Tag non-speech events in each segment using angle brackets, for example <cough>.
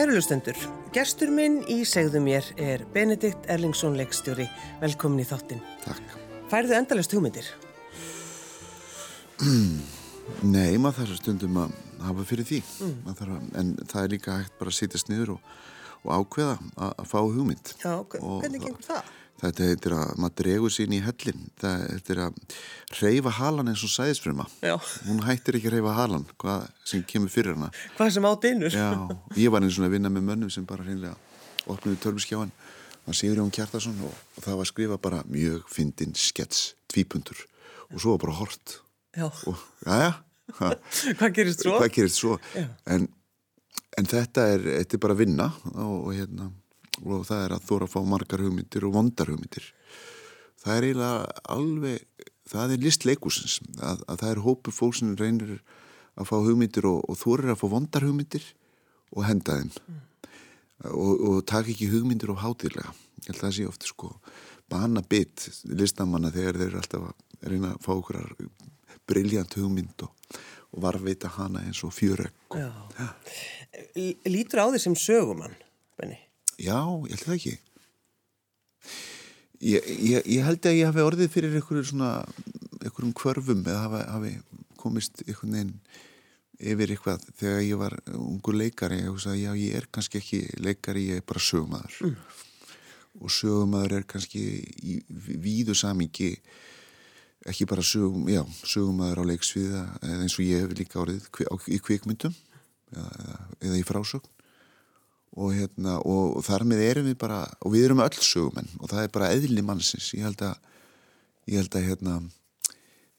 Kærulustendur, gerstur minn í segðu mér er Benedikt Erlingsson leikstjóri. Velkomin í þáttinn. Takk. Færðu endalast hugmyndir? <clears throat> Nei, maður þarf stundum að hafa fyrir því. Mm. Að, en það er líka hægt bara að sitjast niður og, og ákveða að, fá hugmynd. Já, hvernig gengur það? Þetta heitir að maður dregur sín í hellin. Það heitir að reyfa halan eins og sæðisfröma. Hún hættir ekki að reyfa halan, hvað sem kemur fyrir hana. Hvað sem átt innur. Já, ég var eins og að vinna með mönnum sem bara hreinlega opniði törfiskjáin. Það séur Jón Kjartason og, það var að skrifa bara mjög fyndin skets, tvípundur og svo var bara hort. Já. Og, já. <laughs> Hvað gerist svo? Hvað gerist svo? En, en þetta er, þetta er bara að vinna og, og hérna og það er að þóra að fá margar hugmyndir og vondar hugmyndir. Það er eiginlega alveg það er list leikusins að, að það er hópu fólk sem reynir að fá hugmyndir og, og þórir að fá vondar hugmyndir og henda þeim. Mm. og, og taka ekki hugmyndir og hátilega ég held að það sé ofta sko bana bit listamanna þegar þeir eru alltaf að reyna að fá okkur briljant hugmynd og, og varveita hana eins og fjörögg. Lítur á því sem sögumann Benni Já, ég held það ekki. Ég, ég, ég held að ég hafi orðið fyrir einhverjum svona, einhverjum kvörfum eða hafi, hafi komist einhvern veginn yfir eitthvað þegar ég var ungur leikari. Hugsa að já, ég er kannski ekki leikari, ég er bara sögumæður. Mm. Og sögumæður er kannski í víðu samingi ekki bara sögum, já, sögumæður á leiksviða eins og ég hef líka orðið í kvikmyndum eða, eða í frásögn og, hérna, og þar með erum við bara og við erum öll sögumenn og það er bara eðli mannsins. Ég held að, ég held að hérna,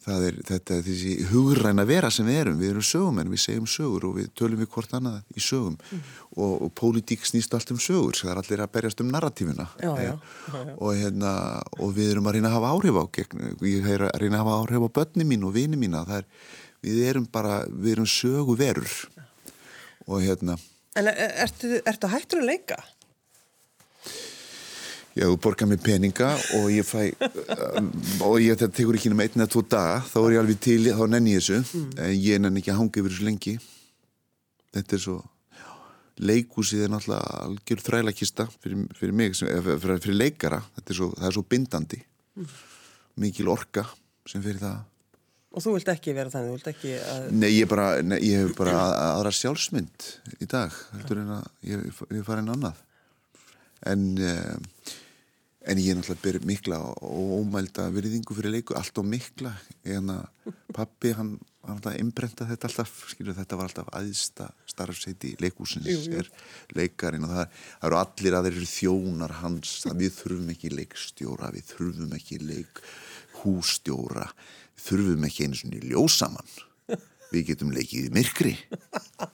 það er þetta þessi hugræna vera sem við erum. Við erum sögumenn, við segjum sögur og við tölum við hvort annað í sögum. Mm. og, og pólitík snýst allt um sögur það er allir að berjast um narratífuna. Já, já, já, og, hérna, og við erum að reyna að hafa áhrif á gegn, ég er að reyna að hafa áhrif á börni mín og vini mína. Er, við erum bara, við erum söguverur. Og hérna En ertu, ertu hættur að leika? Já, þú borgar mér peninga og ég fæ um, og ég þetta tekur ekki um einn eða tvo daga þá er ég alveg til, þá nenni ég þessu mm. en ég nenni ekki að hanga yfir þessu lengi þetta er svo leikúsið er náttúrulega algjör þrælakista fyrir, fyrir mig, fyrir, fyrir leikara er svo, það er svo bindandi mm. mikil orka sem fyrir það Og þú vilt ekki vera þannig, þú vilt ekki að... Nei, ég, bara, nei, ég hef bara aðra sjálfsmynd í dag, heldur en að ég hef farið inn annað. En, eh, en ég er náttúrulega byrð mikla og ómælda virðingu fyrir leiku, allt og mikla. En að pappi, hann var alltaf imbrenta þetta alltaf, skilur þetta var alltaf aðsta starfseiti leikúsins er leikarinn og það, það eru allir að þeir eru þjónar hans, það við þurfum ekki leikstjóra, við þurfum ekki leikhústjóra þurfum ekki einu svona í ljósamann við getum leikið í myrkri.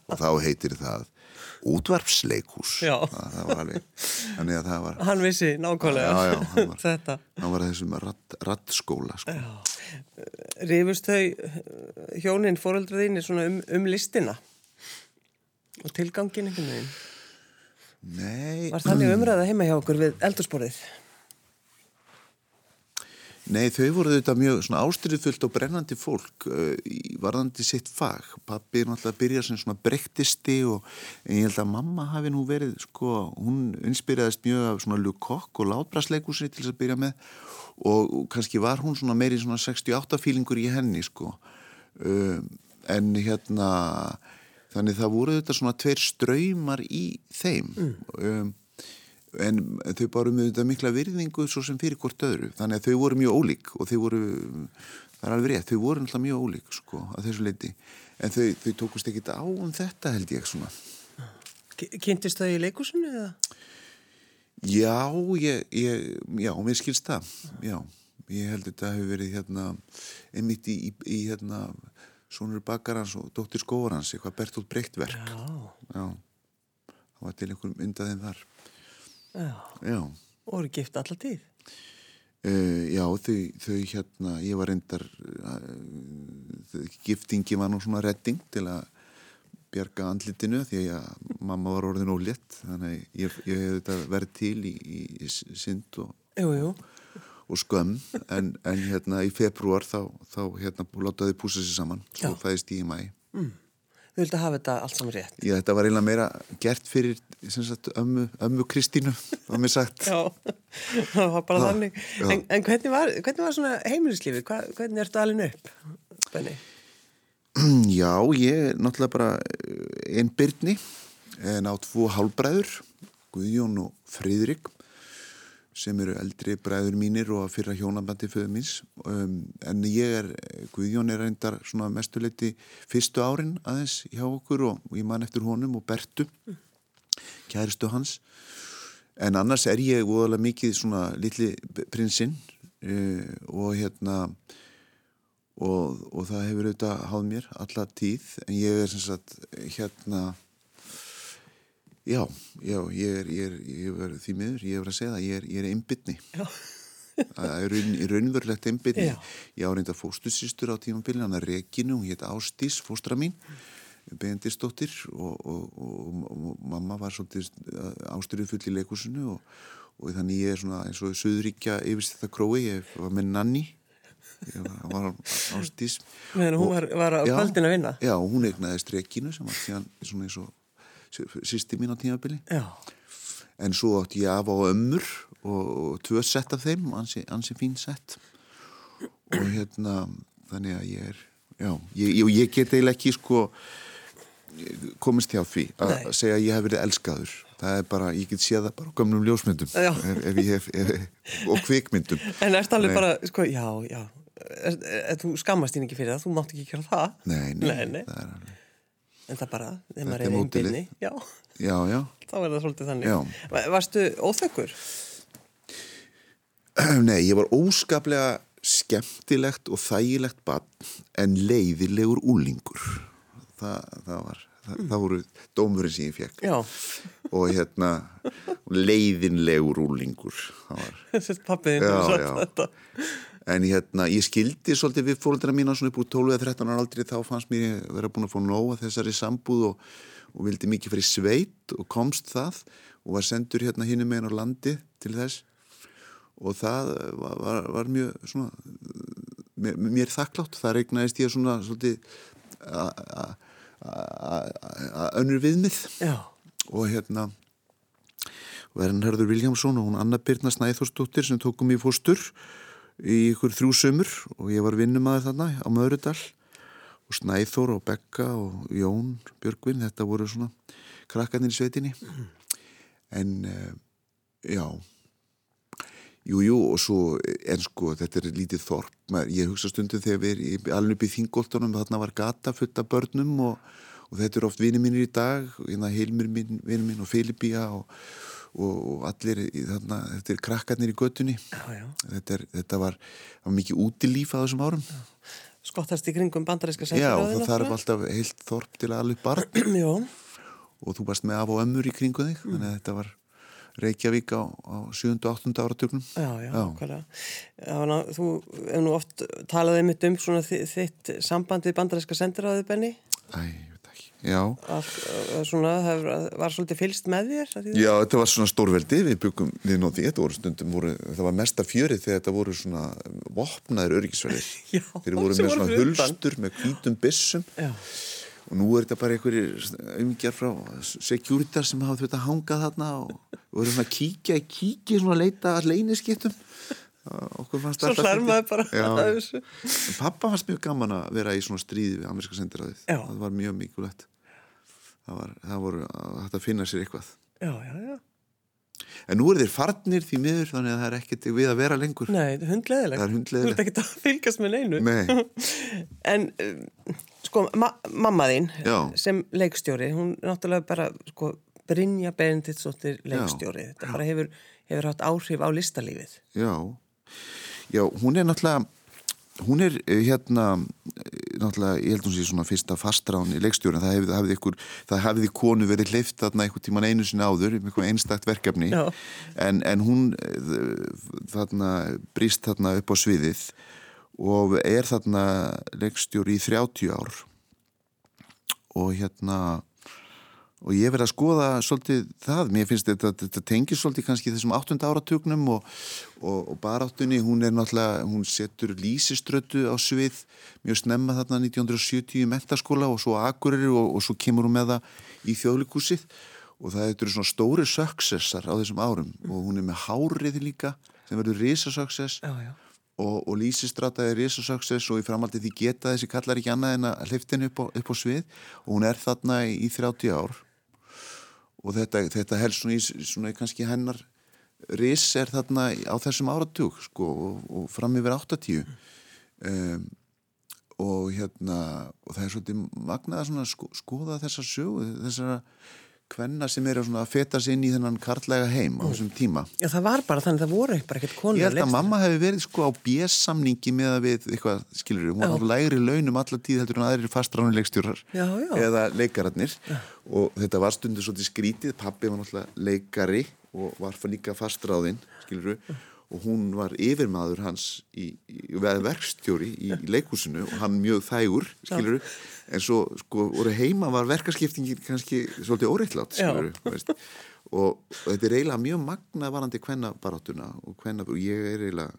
Og þá heitir það útvarpsleikús það var alveg þannig að það var hann vissi nákvæmlega já, já, hann var, þetta. hann var þessum rattskóla sko. Rifust þau hjónin fóröldraðinni svona um, um listina? Og tilgangin einhvern veginn? Nei. Var þannig umræða heima hjá okkur við eldursporðið? Nei, þau voru þetta mjög ástyrðufullt og brennandi fólk uh, varðandi sitt fag. Pappi náttúrulega að byrja sem svona brektisti og ég held að mamma hafi nú verið, sko, hún inspiraðist mjög af svona lukokk og látbrasleikusi til þess að byrja með og kannski var hún svona meiri svona 68 fílingur í henni, sko. Uh, en hérna, þannig það voru þetta svona tveir ströymar í þeim. Mm. Um, en þau bárum þetta mikla virðingu svo sem fyrir hvort öðru. Þannig að þau voru mjög ólík og þau voru það er alveg rétt, þau voru alltaf mjög ólík sko að þessu leiti, en þau, þau tókust ekkit á um þetta held ég svona. Kynntist þau í leikusinu eða? Já, ég, ég já, mér skilst það. Já, ég held þetta hefur verið hérna einmitt í, í, í hérna Sónur Bakarans og Dóttir Skóvarans eitthvað Bertolt Brechtverk Já, já. Það var til einhverjum undaðinn þar Já. Og voru gift allar tíð? Uh, já, þau, þau hérna, ég var reyndar, uh, giftingi var nú svona redding til að bjarga andlitinu því að mamma var orðin ólétt, þannig ég, ég hef þetta verið til í, í, synd og, og skömm, en, en hérna í februar þá, þá hérna látaði púsa sér saman, svo fæðist ég í mæ. Mm. Þú vildi hafa þetta allt saman rétt. Já, þetta var eiginlega meira gert fyrir sagt, ömmu, ömmu Kristínu, var mér sagt. <laughs> Já, það var bara þannig. En, en hvernig, var, hvernig var svona heimilislífið? Hva, hvernig ertu alveg upp? Benni? <clears throat> Já, ég er náttúrulega bara eh, einn byrni, en á tvo hálbræður, Guðjón og Friðrik, sem eru eldri bræður mínir og fyrra hjónabandi föðu míns. Um, en ég er, Guðjón er reyndar svona mestuleiti fyrstu árin aðeins hjá okkur og, og ég man eftir honum og Bertu, kæristu hans. En annars er ég voðalega mikið svona litli prinsinn uh, og hérna og, og það hefur auðvitað háð mér alla tíð en ég er sem sagt hérna já, já ég er, ég er, ég er því miður, ég er að segja það ég er, ég er einbytni <laughs> það er raun, raunverulegt einbytni Já. ég áreynda fóstusýstur á tímabili hann er Reginu, hún hétt Ástís, fóstra mín Bendistóttir og, og, og, og mamma var svolítið ástyrjuð full í leikursinu og, og þannig ég er svona eins og Suðuríkja yfirst þetta krói, ég var með nanni ég var, var ástís Meðan hún var, var á kvöldin að vinna? Já, hún eignaðist Regínu sem var síðan svona eins og sýsti mín á tímabili Já. en svo átti ég af á ömmur og, og tvö sett af þeim ansi, ansi fín sett og hérna þannig að ég er já, ég, ég, get eiginlega ekki sko komist hjá því að segja að ég hef verið elskaður það er bara, ég get séð það bara á gömlum ljósmyndum ef ég hef, ef, og kvikmyndum En ertu alveg bara, sko, já, já. Er, er, er, þú skammast þín ekki fyrir það, þú mátt ekki gera það. nei, nei, Nei, nei. það er alveg En það bara, þegar maður er einbyrni, já, já, já, þá er það svolítið þannig. Já. Va- Varstu óþökkur? <clears throat> Nei, ég var óskaplega skemmtilegt og þægilegt barn en leiðilegur úlingur. Það, það var, það, það voru dómurinn sem ég fekk. Og hérna, leiðinlegur úlingur. Það var. <laughs> þessi pappiðin Já, hefur sagt já. þetta. En hérna, ég skildi svolítið við fóröldra mína svona upp úr 12 eða 13 ára aldrei þá fannst mér vera búin að fá nóg að þessari sambúð og, og vildi mikið fyrir sveit og komst það og var sendur hérna hinum meginn á landi til þess. Og það var, var, var mjög svona mér, mér þakklátt, það regnaðist ég svona svolítið a- a- a- a- önnur viðmið. Já, og hérna Vernharður Viljámsson og hún Anna Birna Snæþórsdóttir sem tókum í fóstur í ykkur þrjú sömur og ég var vinnumæður þarna á Möðrudal og Snæþór og Bekka og Jón Björgvin, þetta voru svona krakkarnir í sveitinni. En uh, já. Jú, jú, og svo, en sko, þetta er lítið þorp, maður, ég hugsa stundum þegar við erum alveg upp í þingoltunum, þarna var gata fullt af börnum og, og þetta er oft vinið mínir í dag, hérna Hilmir minn, vinið minn og Filipía og, og, allir, í, þarna, þetta er krakkarnir í göttunni, já, já. þetta, þetta var, var mikið útilíf á þessum árum. Skottast í kringum bandaríska Já, og það þarf alltaf heilt þorp til að alveg barn <clears throat> Já, og þú varst með af og ömmur í kringu þig, þannig að þetta var Reykjavík á, á 7. og 8. áratögnum. já, já, Já. Já, ná, þú hefur nú oft talaðið mitt um svona þi- þitt samband við bandaríska sendiráðið, Benni. Æ, Allt, svona, hefur, var svolítið fylst með þér? Já, þetta var svona stórveldi, við byggum við nóði, þetta voru stundum, voru, það var mesta fjörið þegar þetta voru svona vopnaðir örgisverðir. <laughs> Já, Þeir voru með svona hulstur með hvítum byssum Já, og nú er þetta bara einhverjir umgjær frá Securitar sem hafa þetta hangað þarna og voru svona að kíkja, kíkja svona að leita að leyniskiptum. Okkur fannst svo alltaf Já. En Pappa fannst mjög gaman að vera í svona stríði við ameríska sendiræðið. Já. Það var mjög mikilvægt. Það var, það voru að finna sér eitthvað. Já, já, já. En nú er þeir farnir því miður þannig að það er ekkert við að vera lengur. Nei, er hundleðilegt. Það er hundleiðilegt. Þú ert ekki að fylgast með neinu. Nei. <laughs> En, um, sko, ma mamma þín Já. sem leikstjóri, hún er náttúrulega bara, sko, Brynja Benediktsdóttir leikstjóri. Þetta bara hefur, hefur haft áhrif á listalífið. Já. Já, hún er náttúrulega, hún er eh, hérna, eh, náttúrulega, ég held hún sé svona fyrsta fastrán í leikstjórn, það hefði, hafði ykkur, það hefði konu verið hleyft þarna einhvern tíman einu sinni áður, um einhver einstakt verkefni, en, en hún eh, þarna brýst þarna upp á sviðið og er þarna leikstjóri í 30 ár. Og hérna og ég verði að skoða svolítið það, mér finnst þetta, þetta tengir svolítið kannski þessum áttunda áratugnum og, og, og baráttunni, hún er náttúrulega, hún setur lísiströtu á svið mjög snemma þarna 1970 í mentaskóla og svo agurir og, og svo kemur hún með það í þjóðlikúsið og það er svona stóri successar á þessum árum. Og hún er með hárið líka sem verður risasuccess Já, já. og, og lísistrata er risasuccess og í framaldi því geta þessi kallar ekki annað en að hlifta henni upp, á- upp á svið. Og hún er þarna í, í 30 ár og þetta, þetta helst svona í svona kannski hennar ris er þarna á þessum áratug sko og, og fram yfir 80 um, og hérna og það er svolítið magnað að svona sko, skoða þessa sögu þessara kvenna sem eru að feta sig inn í þennan karlæga heim á þessum tíma. Já, það var bara þannig, það voru bara ekkert konur Ég held að mamma hefði verið sko á B-samningi með að við eitthvað, skilur hún Já. var á lægri launum alla tíð heldur en Já, já. eða leikararnir. Og þetta var stundu svolítið skrítið, pappi var náttúrulega leikari og var líka fastráðinn, skilur og hún var yfirmaður hans í, í, í verkstjóri í, leikúsinu og hann mjög þægur, skilur en svo sko heima var verkaskiptingin kannski svolítið óreittlátt, Já. skilur veist. Og, og þetta er eiginlega mjög magna varandi hvenna baráttuna og hvenna, og ég er eiginlega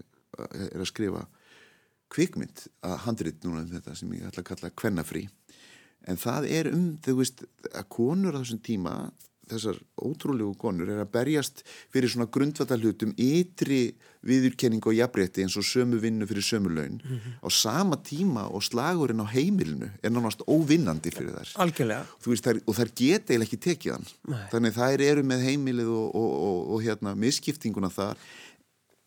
er að skrifa kvikmynd að handrit núna um þetta sem ég ætla að kalla hvennafrí en það er um, þú veist að konur á þessum tíma þessar ótrúlegu konur er að berjast fyrir svona grundvallarhlutum ytri viðurkenning og jafnrétti eins og sömu vinnu fyrir sömu laun á sama tíma og slagurinn á heimilinu er nánast óvinnandi fyrir þær Algjörlega. Veist, þær, og þær geta eiginlega ekki tekið hann Nei. þannig þær eru með heimilið og, og, og, og hérna misskiptinguna þar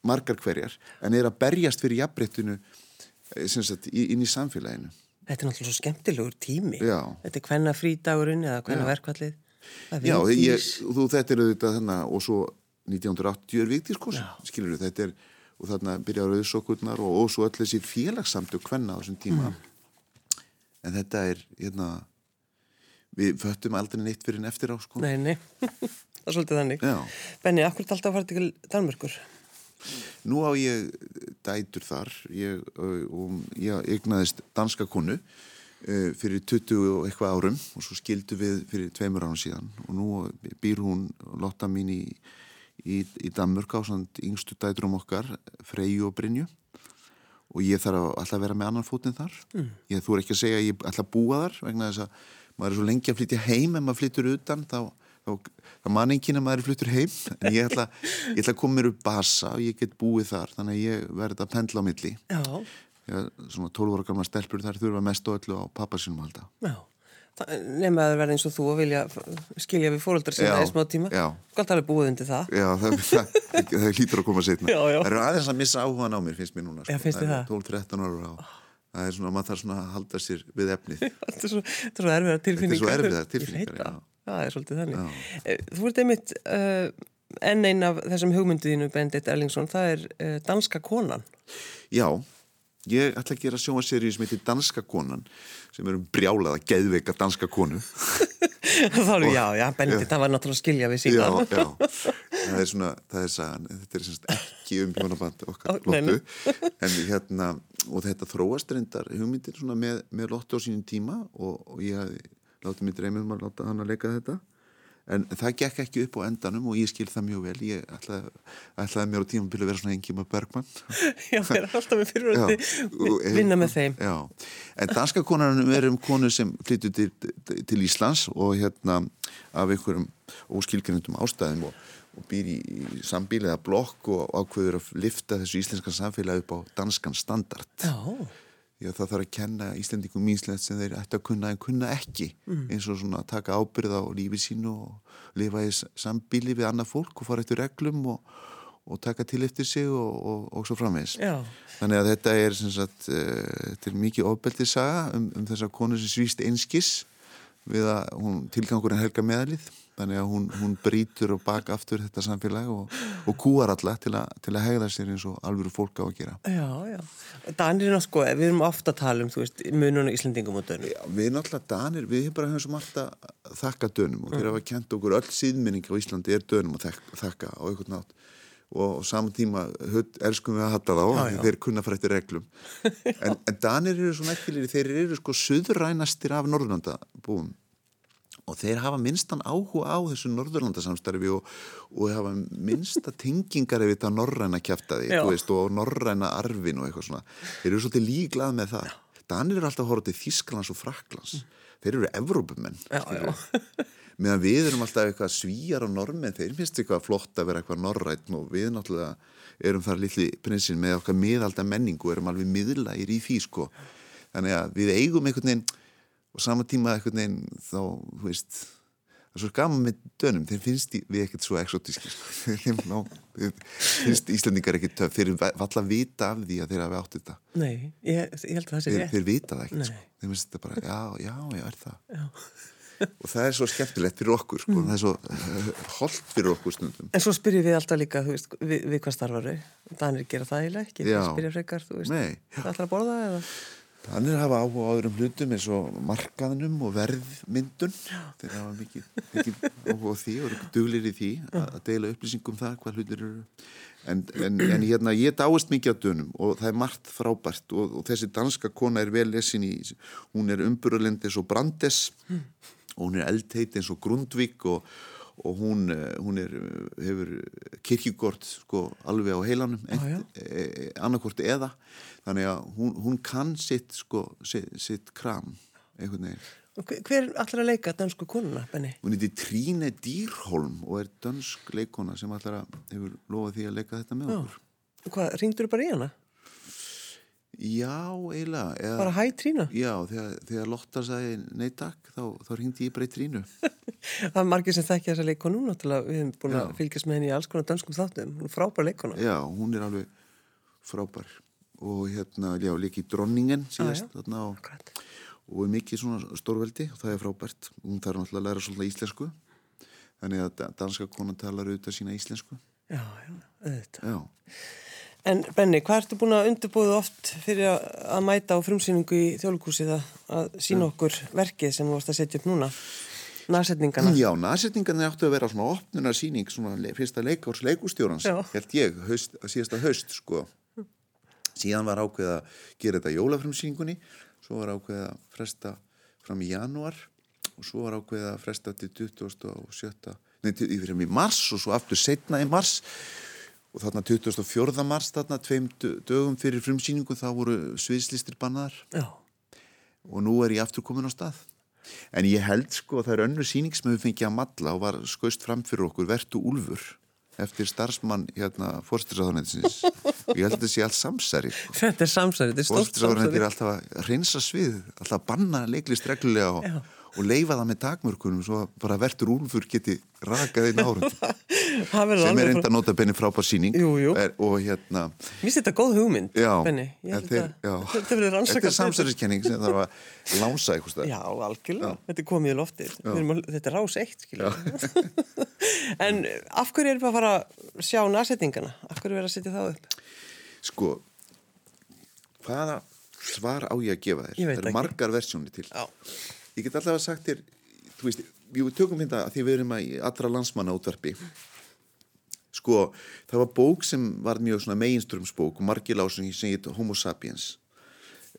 margar hverjar en er að berjast fyrir jafnréttinu eh, sagt, inn í samfélaginu Þetta er náttúrulega svo skemmtilegur tími. Já. Þetta er hvenna frídagurinn eða hvenna verkvallið. Já, ég, þú, þetta er auðvitað þannig og svo 1980 er viktir sko, skilur við, þetta er og þarna byrjar auðsokkurnar og, og svo öll þessi félagssamtök hvenna á þessum tíma en þetta er hérna við föttum aldrei neitt fyrir en eftir á sko Nei, nei. <laughs> það er svolítið þannig. Já. Benni, akkur alltaf að fara til Danmörkur? Nú á ég dætur þar ég, og ég eignaðist danska konu fyrir 20 og eitthvað árum og svo skildu við fyrir tveimur árum síðan. Og nú býr hún Lotta mín í, í, í Danmörk á yngstu dæturum okkar Freyju og Brynju. Og ég þarf að alltaf vera með annan fótinn þar. Mm. ég þú er ekki að segja að ég að búa þar vegna þess að maður er svo lengi að flytja heim. Ef maður flyttur utan þá, þá, þá man enginn að maður flyttur heim. En ég ætla, ég ætla að koma mér upp basa og ég get búið þar. Þannig að ég verði að pendla á milli. Já, svona 12 ára gamla stelpur þar þurfa mest og öllu á pappa sínum halda já. Það- Nema að það verði eins og þú og vilja skilja við fóreldrar sinna Já, í smá tíma. já. Galt alveg búið undir það. Já, <laughs> það, það, það hlýtur að koma setna Já, já. Það eru aðeins að missa áhugan á mér finnst mér núna sko. Já, finnst þér það? 12-13 ára á Það er svona, maður þarf svona að halda sér við efnið <laughs> Þetta er svo, svo erfiðar tilfinningar. Þetta er svo erfiðar tilfinningar, það. já. Já, það er svolítið þannig. Eh, Þú ert einmitt uh, enn einn af þessum hugmynduðinu, Bendit Erlingsson, það er uh, danska konan. Já, ég ætla að gera sjónvaseríu sem heitir Danska konan sem er um brjálaða geðveika danska konu. <laughs> Þá er, já, já, Bendit, það var náttúrulega að skilja við sína. Já, já, það er svona, það er sagan, þetta er semst ekki um hjónaband okkar Ó, lottu, en hérna, og þetta þróast reyndar hugmyndir svona með, með lottu á sínum tíma og, og ég hafði látið mér dreymum að láta hann að leika þetta, en það gekk ekki upp á endanum og ég skil það mjög vel, ég ætlaði, ætlaði mér á tíma að vera svona engima Bergman. <laughs> Já, það er alltaf með fyrirvændi og- vinna með þeim. Já, en danska konanum er um konu sem flyttu til, til Íslands og hérna af einhverjum óskilgrindum ástæðum og, og býr í, í sambíl eða blokk og ákveður að lifta þessu íslenskan samfélag upp á danskan standard. Já, Já, það þarf að kenna Íslandingum íslenskt sem þeir ætti að kunna en kunna ekki eins og svona að taka ábyrða á lífi sínu og lifa í sambíli við annað fólk og fara eftir reglum og, og taka til eftir sig og, og, og svo framvegis. já, Þannig að þetta er, sagt, uh, þetta er mikið ofbeldið saga um, um þessa konu sem svíst einskis við að hún tilgangurinn helga meðalið. Þannig að hún, hún brýtur og baka aftur þetta samfélag og, og kúar alla til, a, til að hegða sér eins og alvöru fólk á að gera. já, já. Danirinn á sko, við erum ofta að tala um, þú veist, munun og Íslendingum og dönum. Já, við náttúrulega danir, við bara höfum svo margt að þakka dönum og þeir hafa kent okkur öll síðminning á Íslandi er dönum að þakka á einhvern nátt og á saman tíma elskum við að hatta þá Já, já. þeir kunna fara eftir reglum en, en danir eru svo nættilegir, þeir eru sko suðrænastir af Norðurlanda búum og þeir hafa minnstan áhuga á þessu norðurlandasamstarfi og, og hafa minnsta tengingar ef þetta norræna kæftæði og norræna arfin og eitthvað svona. Þeir eru svolítið líklað með það. Danir eru alltaf að horfa til Þísklands og Fraklands mm. þeir eru Evrópumenn <laughs> meðan við erum alltaf eitthvað svíjar og normen, þeir finnst eitthvað flott að vera eitthvað norrætt og við náttúrulega erum þar litli prinsinn með okkar miðalda menningu erum alveg miðlægir í því sko. Þannig að við eigum einhvern veginn og sama tíma einhvern veginn þá, þú veist það er svo gaman með dönum, þeir finnst við ekkert svo exotíski sko. <laughs> þeir finnst Íslandingar ekkert töf þeir valla vita af því að þeir hafi átt þetta Nei, ég, ég held að það sé rétt Þeir vita það ekkert, sko. þeir finnst þetta bara já, já, já, er það já. og það er svo skemmtilegt fyrir okkur sko. mm. það er svo uh, holdt fyrir okkur stundum En svo spyrjum við alltaf líka veist, við, við hvað starfaru, Danir gera það eiginlega ekki, þeir spyrja frekar, þú veist Nei. Það ætlar að borða eða Þannig hafa áhuga á öðrum hlutum eins og markaðnum og verðmyndun. Þeir hafa mikið, mikið áhuga á því og eru duglir í því að deila upplýsingum um það hvað hlutir eru. En, en, en hérna ég dáist mikið á dönum og það er margt frábært og, og þessi danska kona er vel lesin í hún er umburðalend eins og Brandes og hún er eldheit eins og Grundvik og og hún, eh, hún er, hefur kirkigort sko alveg á heilanum e, e, annarkort eða. Þannig að hún, hún kann sitt sko, sitt, sitt kram Hver allar að leika dansku konuna, Benny? Hún heiti Tríne Dýrholm og er dansk leikona sem allar að hefur lofað því að leika þetta með okkur. Og hvað, ringdur þú bara í hana? Já, eiginlega. Eða, bara hæ trínu? Já, þegar, þegar Lotta sagði neytak, þá, þá ringdi ég bara í trínu. <laughs> það er margir sem þekkja þessa leikonu náttúrulega, við hefum búin já. að fylgjast með henni í alls konar danskum þáttum, hún er frábær leikona. Já, hún er alveg frábær og hérna, já, líki dronningen síðast ah, þarna og, og mikið svona stórveldi og það er frábært. Hún þarf náttúrulega að læra svolítið íslensku, þannig að danska konan talar auðvitað sína íslensku. Já, já, auðvitað. Já. En Benni, hvað ertu búin að undirbúða oft fyrir að mæta á frumsýningu í þjóðlugúsið að sína okkur verkið sem þú varst að setja upp núna? Næsetningarna? Já, næsetningarna áttu að vera svona opnunarsýning, svona fyrsta leikárs leikustjórans, held ég, haust, síðasta haust, sko. Síðan var ákveð að gera þetta jólafrumsýningunni, svo var ákveð að fresta fram í janúar og svo var ákveð að fresta til 27. Nei, til, í mars og svo aftur setna í mars og þarna 24. mars þarna tveim dögum fyrir frumsýningu þá voru sviðslistir bannar og nú er ég aftur komin á stað. En ég held sko að það er önnu síning sem við fengið að matla og var skoist fram fyrir okkur Vertu Úlfur eftir starfsmann hérna fórstisraðunetinsins og ég held að þetta sé allt samsæri sko. Þetta er samsæri, þetta er stórt samsæri. Fórstisraðunetin er alltaf að reynsa svið alltaf að banna leiklist reglulega og og leifa það með takmörkunum svo bara verður úlfur geti rakað inn árum <laughs> sem er enda nota benni frábár síning jú, jú. Er, og hérna Mér finnst þetta góð hugmynd já, Benni. Þeir, Þetta er samsæriskenning sem þarf að lása eitthvað Já, algjörlega, já. þetta er komið í lofti þetta er rás eitt <laughs> En af hverju erum við að fara að sjá næsettingana? Af hverju erum við að setja það upp? Sko hvaða svar á ég að gefa þér? Það eru margar versjónir til. Já. Ég get alltaf að sagt þér þú veist, við tökum hérna að því við erum að allra landsmanna útvarpi sko, það var bók sem var mjög svona meginströmsbók og margir lásum sem heit Homo sapiens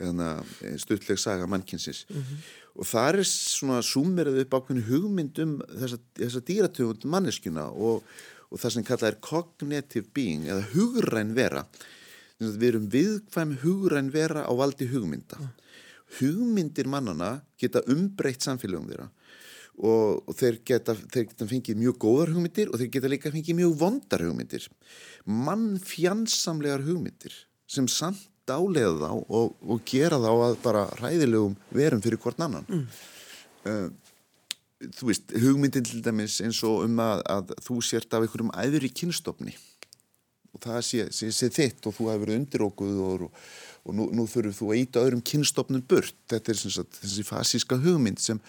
eh, stuttleg saga mannkynsins. Mm -hmm. og það er svona sumerið upp ákveðinu hugmynd um þessa, þessa dýratöfund manneskjuna og, og það sem kallað er cognitive being eða hugræn vera. Við erum viðkvæm hugræn vera á valdi hugmynda. Mm. Hugmyndir mannana geta umbreytt samfélagum þeirra og, og þeir, geta, þeir geta fengið mjög góðar hugmyndir og þeir geta líka fengið mjög vondar hugmyndir. Mannfjansamlegar hugmyndir sem samt álega þá og, og gera þá að bara ræðilegum verum fyrir hvort annan. Mm. uh, þú veist, hugmyndin til dæmis eins og um að, að þú sért af einhverjum æður í kynstofni og það sé, sé, sé þitt og þú hefur verið undir okkur og, og nú, nú þurfum þú að íta öðrum kynstofnum burt. Þetta er sagt, þessi fasíska hugmynd sem,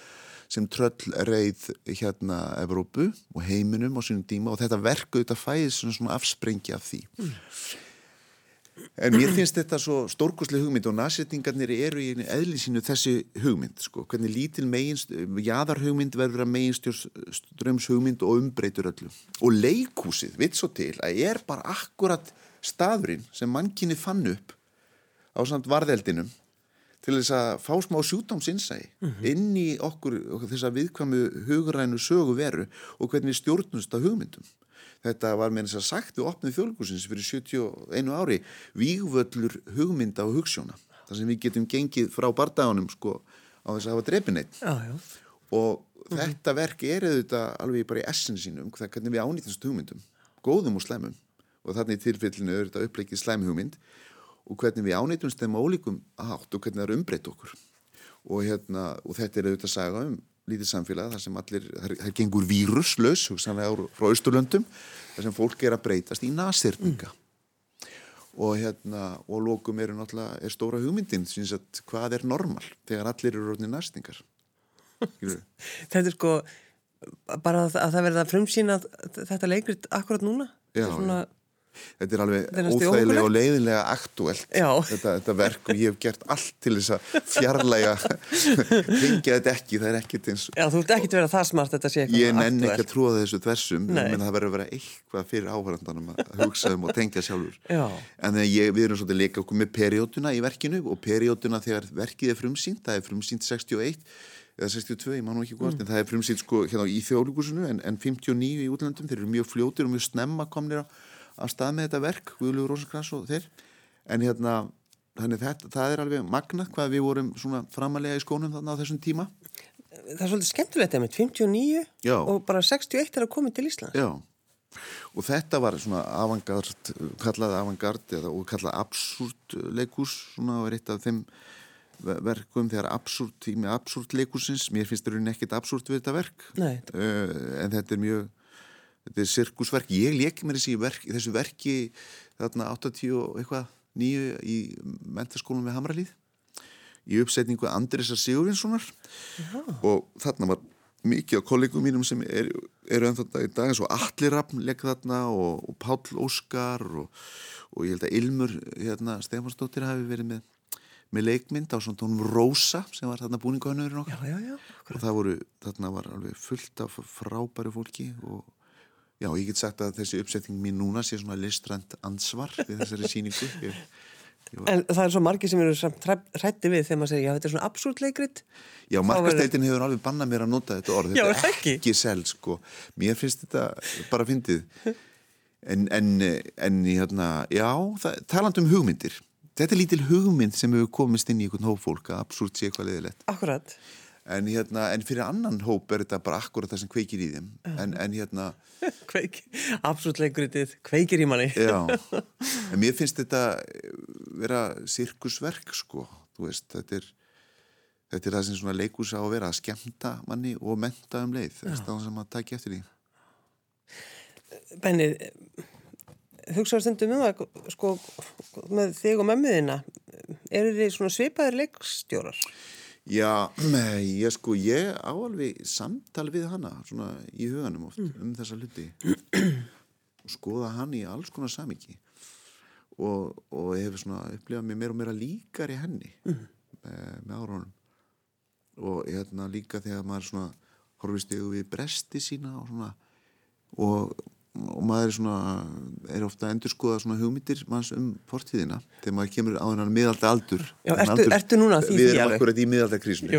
sem tröll reið hérna Evrópu og heiminum á sínum díma og þetta verku auðvitað fæðis svona, afsprengi af því. Mm. en mér finnst þetta svo stórkoslega hugmynd og nasettingarnir eru í eðlisínu þessi hugmynd sko, hvernig lítil meginst jáðarhugmynd verður að meginstjórnströms hugmynd og umbreytur öllu. Og leikúsið, vitt svo til að er bara akkurat staðurinn sem mannkinni fann upp á samt varðeldinum til þess að fá smá sjúdómsinsæi mm -hmm. inn í okkur, okkur þess að viðkvæmu hugrænu sögu veru og hvernig við stjórnumst að hugmyndum. Þetta var með þess að sagt við opnið fjölgúsins fyrir 71 ári vígvöllur hugmynda og hugssjóna. Það sem við getum gengið frá bardagunum sko á þess að hafa drefineitt. Og mm -hmm. þetta verk er auðvitað alveg bara í essin sínum hvernig við ánýtast hugmyndum, góðum og slemum og þannig í tilfellinu er þetta uppleikið slemhugmynd og hvernig við ánýtumst þeim ólíkum átt og hvernig það er umbreytt okkur. Og, hérna, og þetta er auðvitað að saga um lítið samfélag þar sem allir, það gengur víruslaus hugsanlega frá Östurlöndum þar sem fólk er að breytast í nasirninga. Mm. og hérna og lókum eru náttúrulega, er stóra hugmyndin syns að hvað er normal þegar allir eru rótni nasningar <laughs> Þetta er sko bara að það verða frumsýna þetta leikrit akkurat núna. Já, svona... já Þetta er alveg óþægilega og leiðinlega aktuelt þetta, þetta verk og ég hef gert allt til þess að fjarlæga hengja <laughs> þetta ekki, það er ekkert eins Já, þú ert ekki til að vera það smart þetta sé eitthvað Ég nenni ekki að trúa þessu þversum menn það verður að vera eitthvað fyrir áhverjandanum að hugsa um og tengja sjálfur. Já. en ég, við erum svolítið að leika okkur með perióduna í verkinu og perióduna þegar verkið er frumsýnt, það er frumsýnt 61 eða 62, ég má nú ekki hvort mm. en það er frumsýnt sko hérna í þjóðlíkusinu en, en 59 í útlandum, þeir eru mjög fljótir og mjög snemma komnir á af stað með þetta verk, Guðlúður Rósakrans og þeir. En hérna þetta, það er alveg magna hvað við vorum svona framalega í skónum þarna á þessum tíma. Það er svolítið skemmtilegt með 59 Já. og bara 61 er að koma til Ísland Já, og þetta var svona avantgard, kallað avantgard og kallað absúrt leikús svona er eitt af þeim verkum þegar absúrt, tími absúrt leikúsins, mér finnst það raunin ekkit absúrt við þetta verk. Uh, en þetta er mjög þetta er sirkusverk, ég leik mér þessi verk, þessu verki þarna 80 og eitthvað nýju í mentaskólum við Hamralíð í uppsetningu Andrisar Sigurvinssonar. Og þarna var mikið á kollegum mínum sem eru er ennþá í dag eins og Allir Raffn leik þarna og, og Páll Óskar og, og ég held að Ilmur hérna, Stefansdóttir hafi verið með með leikmynd á svona tónum Rosa sem var þarna búninguhannurinn okkar. Já, já, já, og það voru, þarna var alveg fullt af frábæru fólki og Já, ég get sagt að þessi uppsetting mín núna sé svona listrænt ansvar við þessari síningu. Ég, ég var... En það er svo margi sem eru hrætti við þegar maður segir, já, þetta er svona absúrt leikrit. Já, markasteitin hefur alveg bannað mér að nota þetta orð. Já, þetta er ekki. ekki sel, sko. Mér finnst þetta bara fyndið. En, en, en hérna, já, taland um hugmyndir. Þetta er lítil hugmynd sem hefur komist inn í einhvern hófólk að absúrt sé eitthvað leðilegt. Akkurat en, hérna, en fyrir annan hóp er þetta bara akkurat það sem kveikir í þeim. En, en hérna <laughs> Kveik, absolutt leikuritið, kveikir í manni. Já, <laughs> en mér finnst þetta vera sirkusverk sko, þú veist, þetta er þetta er það sem svona leikus á að vera að skemta manni og menta um leið. Það er það sem að taki eftir því. Benni hugsaður stundum um það sko, með þig og memmiðina eru þið svona svipaðir leikstjórar? Já, ég sko, ég áalvi samtal við hana svona í huganum oft mm. um þessa hluti og skoða hann í alls konar samiki og, og ég hef svona upplifað mér meira og meira líkar í henni mm. með, með árunum og hérna líka þegar maður svona horfist yfir bresti sína og svona og og maður er svona er ofta að endur skoða svona hugmyndir manns um fortíðina þegar maður kemur á hennar miðalda aldur Já, ertu, aldur, ertu núna því við erum akkurat í miðalda krísinu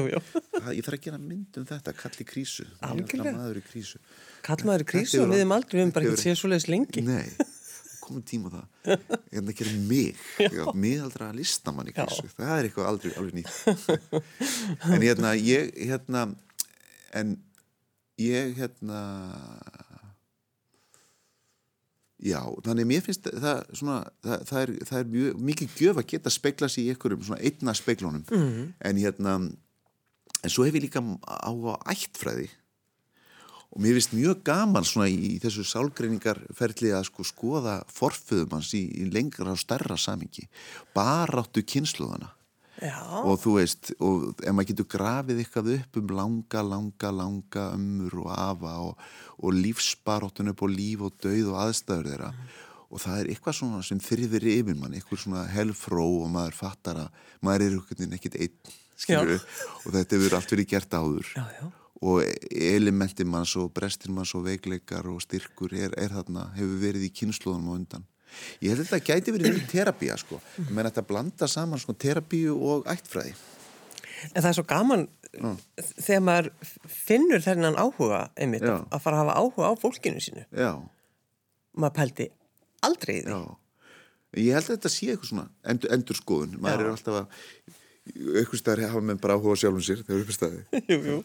ég þarf að gera mynd um þetta, kalli krísu. Algjörlega. maður í krísu. Kall maður í krísu og við erum aldrei, við erum bara ekki séð svo leiðis lengi. Nei, komum tíma það. Ég er að gera mig miðaldra listamann í krísu, Já. það er eitthvað aldrei alveg nýtt. En hérna, ég hérna en ég hérna Já, þannig mér finnst það svona, það, það, er, það er mjög, mikið gjöf að geta speikla sér í einhverjum svona einna speiklónum mm -hmm. en hérna en svo hef ég líka á ættfræði og mér finnst mjög gaman svona í, í þessu sálgreiningarferðli að sko skoða forföðum hans í, í lengra og stærra samingi baráttu kynsluðana Já. og þú veist, og ef maður getur grafið eitthvað upp um langa, langa, langa ömmur og afa og, og lífsbaróttun upp og líf og dauð og aðstæður þeirra mm. og það er eitthvað svona sem þrýðir yfir mann, eitthvað svona helfró og maður fattar að maður er ekkert einn, skilur og þetta hefur allt verið gert áður já, já. og elementi manns og brestir manns og veikleikar og styrkur er, er þarna, hefur verið í kynnslóðunum á undan Ég held að þetta gæti verið í terapía sko, menn að þetta blanda saman sko terapíu og ættfræði En það er svo gaman þegar maður finnur þennan áhuga einmitt Já. að fara að hafa áhuga á fólkinu sínu. já, Maður pældi aldrei því. já ég held að þetta sé eitthvað svona endur, endur skoðun, maður Já. er alltaf að eitthvað staðar hafa menn bara áhuga sjálfum sér þegar upp er staði <laughs> jú, jú.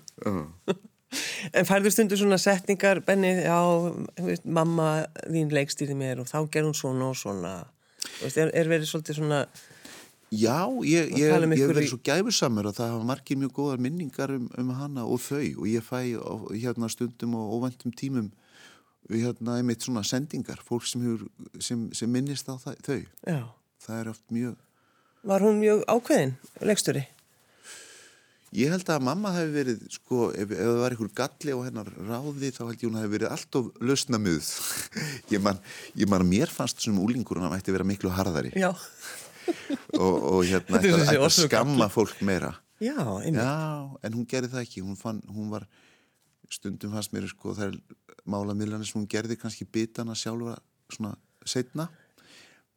En færður stundu svona setningar, Benni, já, þú veist, mamma þín leikstýri mér og þá gerði hún svona og svona. Veist, er, er verið svolítið svona, já ég, ég, um ég verið í- svo gæfusamur og það hafa margir mjög góðar minningar um, um hana og þau. Og ég fæ á, hérna stundum og óvæntum tímum hérna einmitt svona sendingar. Fólk sem, hefur, sem, sem minnist á það, þau. Já, það er oft mjög var hún mjög ákveðin, leikstýri? Ég held að mamma hefði verið, sko, ef, ef það var einhver galli á hennar ráði þá held ég hún hefði verið alltof lausnamöð. <laughs> ég man, ég man mér fannst sem úlingur hún ætti að vera miklu harðari Já. <laughs> og, og hérna er ætti að, að skamma fólk meira. Já, einmitt. Já, en hún gerði það ekki. Hún, fann, hún var, stundum fannst mér, sko, það er málamiðlanir sem hún gerði kannski bitana sjálfa svona setna.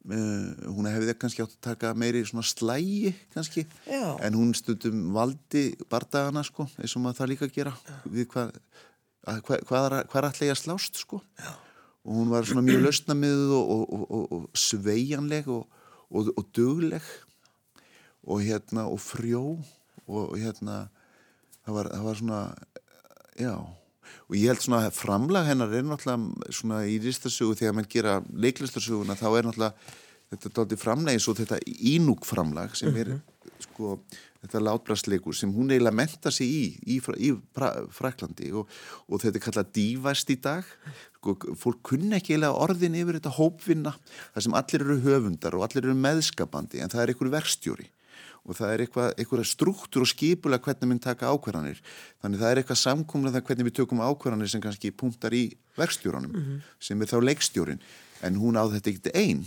Uh, hún hefði kannski átt að taka meiri svona slægi kannski Já. en hún stundum valdi bardagana sko, eins og maður það líka að gera við hvað að, hvað, hvað, er- hvað er allir að slást sko Já. og hún var svona mjög lausnamiðuð og, og, og, og, og sveigjanleg og, og, og dugleg og hérna og frjó og hérna það var, það var svona já og ég held svona framlag hennar er náttúrulega svona í ristasögu þegar mann gera leiklistasöguna þá er náttúrulega þetta er dálítið framleg eins og þetta ínúk framlag sem er sko þetta látbrastleikur sem hún eiginlega menta sig í í, í Fra- Fraklandi og, og þetta er kallað dívæst í dag. Sko, fólk kunni ekki eiginlega orðin yfir þetta hópvinna þar sem allir eru höfundar og allir eru meðskapandi en það er einhver verkstjóri og það er eitthvað, eitthvað struktúr og skipulega hvernig minn taka ákvarðanir. Þannig það er eitthvað samkomlega það hvernig við tökum ákvarðanir sem kannski punktar í verkstjóranum sem er þá leikstjórin en hún á þetta ekkert einn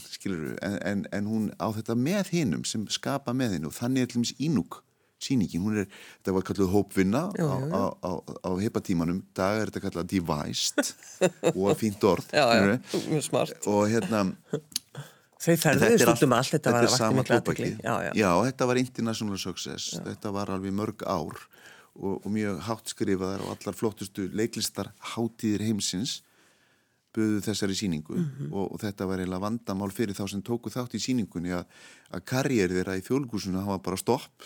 en, en, en hún á þetta með hinnum sem skapa með hinn og þannig er til dæmis ínúk sýningin, hún er, þetta var kalluð hópvinna á, á, á, á heipatímanum. Dag er þetta kallað devised. <laughs> Og fínt orð Já, já, og hérna Þau ferðuðu er stundum allt- þetta var vakti tóbakið. aðtekli. Já, já. já, þetta var international success. Þetta var alveg mörg ár og, og mjög hátt skrifaðar og allar flottustu leiklistar hátíðir heimsins buðu þessari síningu Mhm. og, og þetta var eiginlega vandamál fyrir þá sem tóku þátt í síningunni að, að karriér þeirra í það var bara stopp.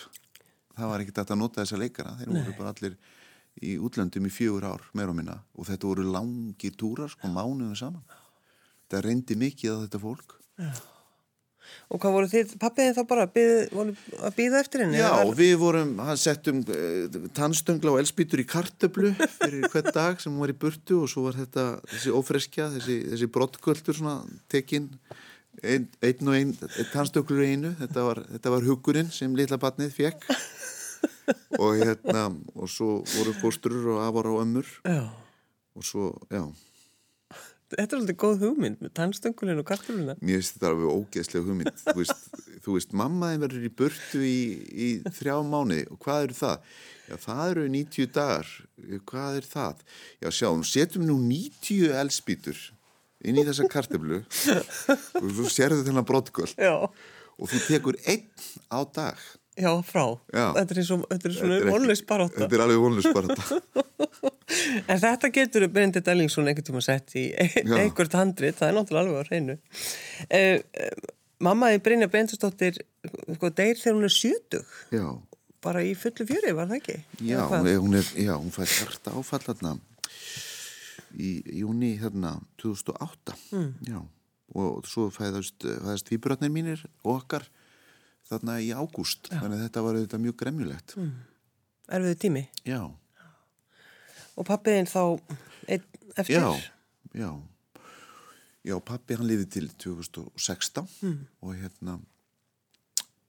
Það var ekkert að nota þessa leikara. Þeir voru bara allir í útlöndum í fjögur ár meira og minna. Og þetta voru langir túrar sko mánuðum saman. Þetta reyndi mikið á þetta fólk Og hvað voru þið, pappiðin þá bara voru að býða eftir henni? Já, var- við vorum, hann settum uh, tannstöngla og elspýtur í kartöflu fyrir hvern <laughs> dag sem hún var í burtu og svo var þetta, þessi ófreskja, þessi, þessi brottkvöldur svona tekinn. Ein, einn og einn, tannstönglu einu, þetta var, þetta var hugurinn sem litla batnið fekk og hérna, og svo voru fóstrur og afar og ömmur. Já. og svo, já, Þetta er svolítið góð hugmynd með tannstöngulinn og kartuluna. mér finnst þetta alveg ógeðslega hugmynd þú veist, þú veist mammaðin verður í burtu í, í þrjá mánuði og hvað eru það? Já, það eru 90 dagar hvað er það? Já, sjáum, setjum nú 90 elspýtur inn í þessa karteflu og þú sérðu þennan brottgöld Já. og þú tekur einn á dag Já, frá. Já. Þetta er, og- þetta er svona baróta. Þetta er alveg vonlust bara þetta <laughs> En þetta getur Bryndit Ellingsson einhvern tíma sett í <laughs> einhvert handrit, það er náttúrulega alveg á hreinu. Uh, uh, mamma í Brynja Bryndistóttir, sko, deyr þegar hún er sjötug, Já, bara í fullu fjöri, var það ekki? já, hún, er, já, hún fær hjarta áfall þarna í júni þarna 2008 Mm. já, og svo fæðast, fæðast výbrötnir mínir og okkar þarna í ágúst þannig að þetta var auðvitað mjög gremjulegt Mm. Erfiðu tími. já, Og pappiðin þá eftir? já, já já, pappi hann lifið til 2016 Mm. og hérna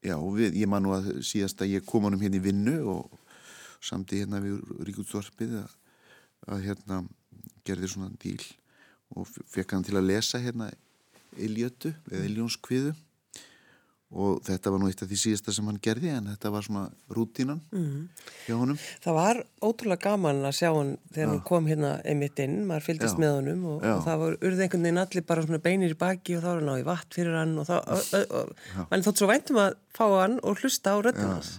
já, við, ég man nú að síðast að ég kom honum hérna í vinnu og samti hérna við Ríkutsvarpið að, að hérna gerði svona díl og fekk hann til að lesa hérna Iljötu eða Iljónskviðu og þetta var nú eitt af því síðasta sem hann gerði en þetta var svona rútínan Mm. hjá honum Það var ótrúlega gaman að sjá hann þegar hann kom hérna einmitt inn, maður fylgdist Já. með honum og, Já. og það var urði einhvern veginn allir bara svona beinir í baki og þá var hann á í vatn fyrir hann og þá, mann þótt svo væntum að fá hann og hlusta á röddum hans.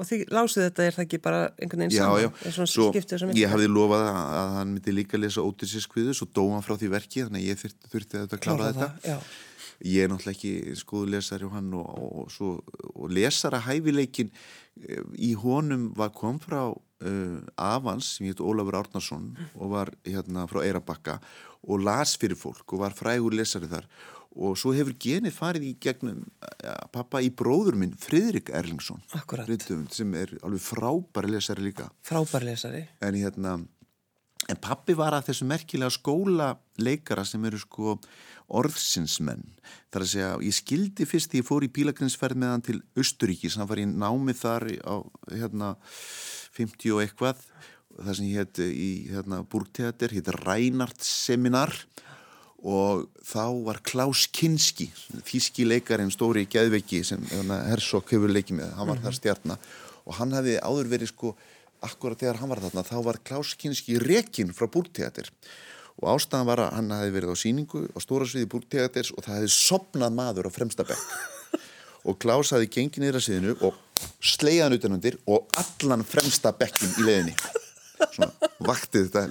Og því lásið þetta er það ekki bara einhvern veginn Já, saman? já, svona svo ég hafði lofað að, að hann myndi líka lesa Ódysseus-kviðu, svo dó hann frá því verki þannig að ég þurfti, þurfti að klára þetta það, já. Ég er náttúrulega ekki skoðu lesari og hann og, og, svo, og lesara hæfileikin eh, í honum var kom frá uh, Avans sem hétt Ólafur Árnarsson og var hérna frá Eirabakka og las fyrir fólk og var frægur lesari þar. Og svo hefur genið farið í gegnum ja, pappa í bróður minn Fridrik Erlingsson sem er alveg frábæri lesari líka. Frábærlesari. en hérna en pappi var að þessu merkilega skóla leikara sem eru sko orðsinsmenn. Þar að segja, ég skildi fyrst því ég fór í bílagrinsferð með hann til Östuríkis hann var í námið þar á hérna 50 og eitthvað það sem ég hétt í hérna, Burgteater, hétt Reinhardt seminar. Og þá var Klaus Kinski þíski leikarinn stóri geðveiki sem hérna, Hersok hefur leikið með. Hann var þar stjarnar og hann hefði áður verið sko akkurat þegar hann var þarna þá var Klaus Kinski rekin frá Búrteater og ástæðan var að hann hefði verið á síningu á stóra sviði Búrteaters og það hefði sopnað maður á fremsta bekk. Og Klaus hefði gengið niður að sviðinu og sleiðan utanundir og allan fremsta bekkin í leiðinni. Svona vaktið þetta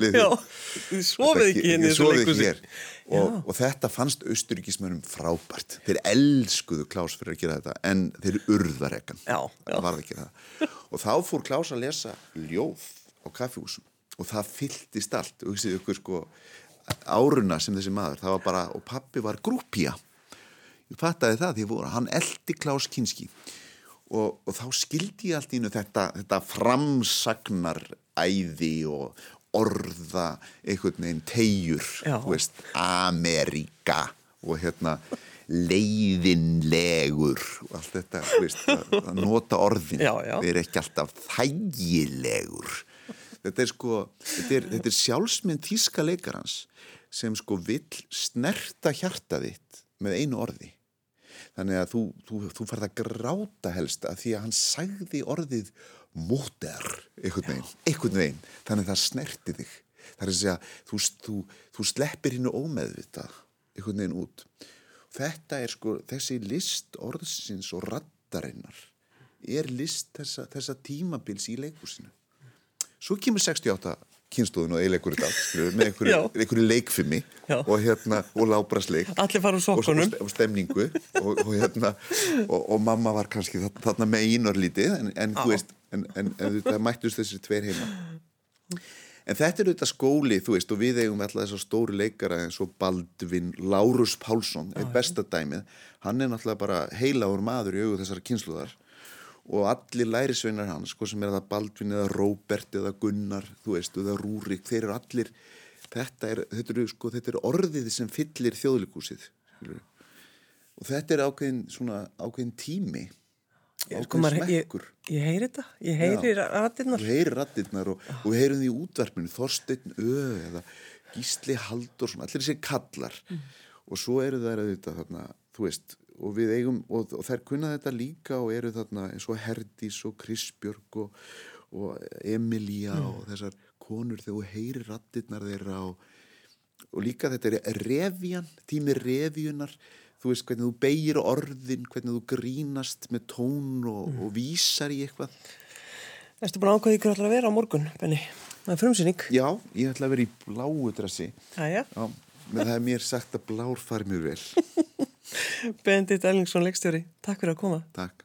þið sofið ekki henni ekki leikhúsi. hér og, og þetta fannst austuríkismönum frábært. Þeir elskuðu Klaus fyrir að gera þetta en þeir urðar ekkan Já, já. það var ekki það. Og þá fór Klaus að lesa ljóð á kaffihúsum og það fylltist allt. Og hugsið ykkur sko áruna sem þessi maður það var bara, og pappi var grúpja ég fattaði það því voru, hann eldi Klaus Kinski og, og þá skildi ég allt í innu þetta, þetta framsagnar æði og orða einhvern veginn tegjur veist, Amerika og hérna leiðinlegur og allt þetta, veist, að, að nota orðin. Já, já. þeir eru ekki alltaf þægilegur. Þetta er sko þetta er, þetta er sjálfsmynd þíska leikarans sem sko vill snerta hjarta þitt með einu orði. Þannig að þú, þú, þú farð að gráta helst að því að hann sagði orðið móter einhvern veginn, einhvern veginn. Þannig að það snerti þig. Það er að segja, þú, þú, þú sleppir hinnu ómeðvita einhvern veginn út. Þetta er sko, þessi list orðsins og raddarinnar er list þessa, þessa tímabils í leikúsinu svo kemur 68 kynstóðun og allt, með <laughs> einhverju, leikfimi og hérna, og lábrasleik. <laughs> Allir fara úr og, sokkunum. og, og stemningu og, og hérna og, og mamma var kannski þarna, með einarlítið en, en þú veist en, en, en það mættust þessi tveir heima. En þetta er auðvitað skóli þú veist og við eigum alltaf þessar stóru leikara eins og Baldvin, Lárus Pálsson er besta dæmið, hann er náttúrulega bara heilagur maður í augu þessar kynsluðar og allir lærisveinar hans sko sem er það Baldvin eða Róbert eða Gunnar, þú veist, eða Rúrik þeir eru allir, þetta er, þetta eru, sko, þetta er orðið sem fyllir þjóðlikúsið og þetta er ákveðin, svona, ákveðin tími ákveðin maður- ég, smekkur. ég heyri þetta, ég heyri rættirnar. þú heyrir rattirnar og, og við heyrum því í útvarpinu Þorsteinn Ö eða Gísli Halldórsson, allir þessi kallar. Og svo eru þær auðvitað þarna, þú veist, og við eigum og, og þær kunna þetta líka og eru þarna eins og Herdís og Krisbjörg og, og Emilia og þessar konur þegar þú heyrir rattirnar þeirra og, og líka þetta er revjan, tími revjunar þú veist hvernig þú beigir orðin hvernig þú grínast með tón og, og vísar í eitthvað Erstu búin að ákvæða ykkur allar að vera á morgun, Benni? Það er frumsýning. Já, ég ætla að vera í bláu dressi. Já, menn það er mér sagt að blár fari mjög vel <laughs> Bendit Ellingsson, leikstjóri. Takk fyrir að koma. Takk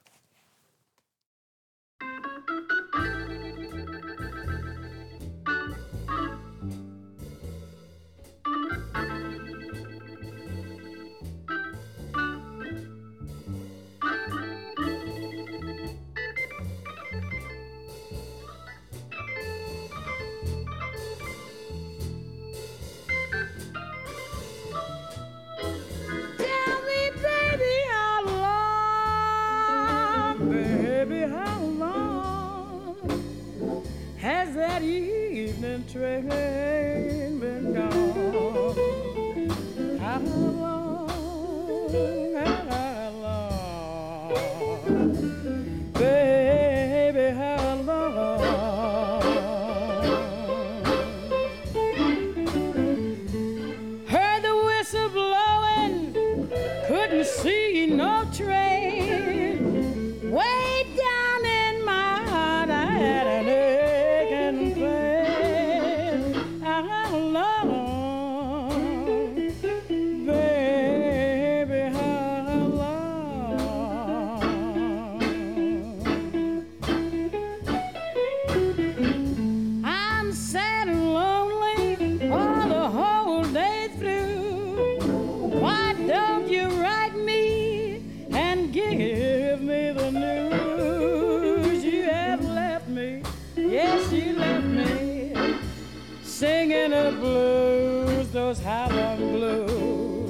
Skinny blues, those Harlem blues.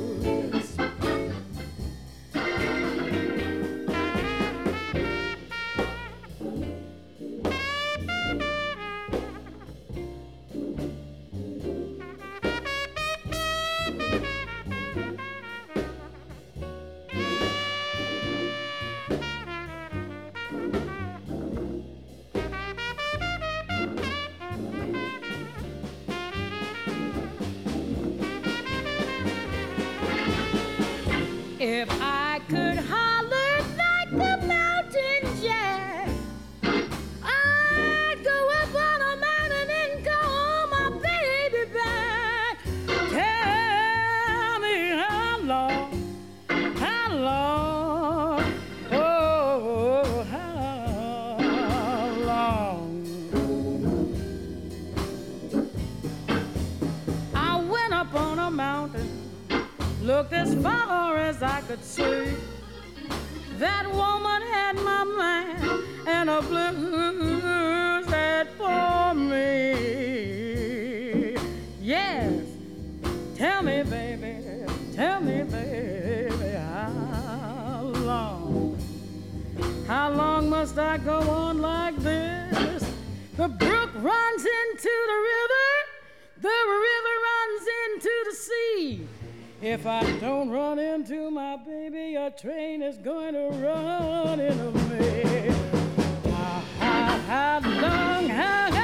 I go on like this. The brook runs into the river, the river runs into the sea. If I don't run into my baby, a train is going to run into me. How, ah, how, ah, how ah, long, how,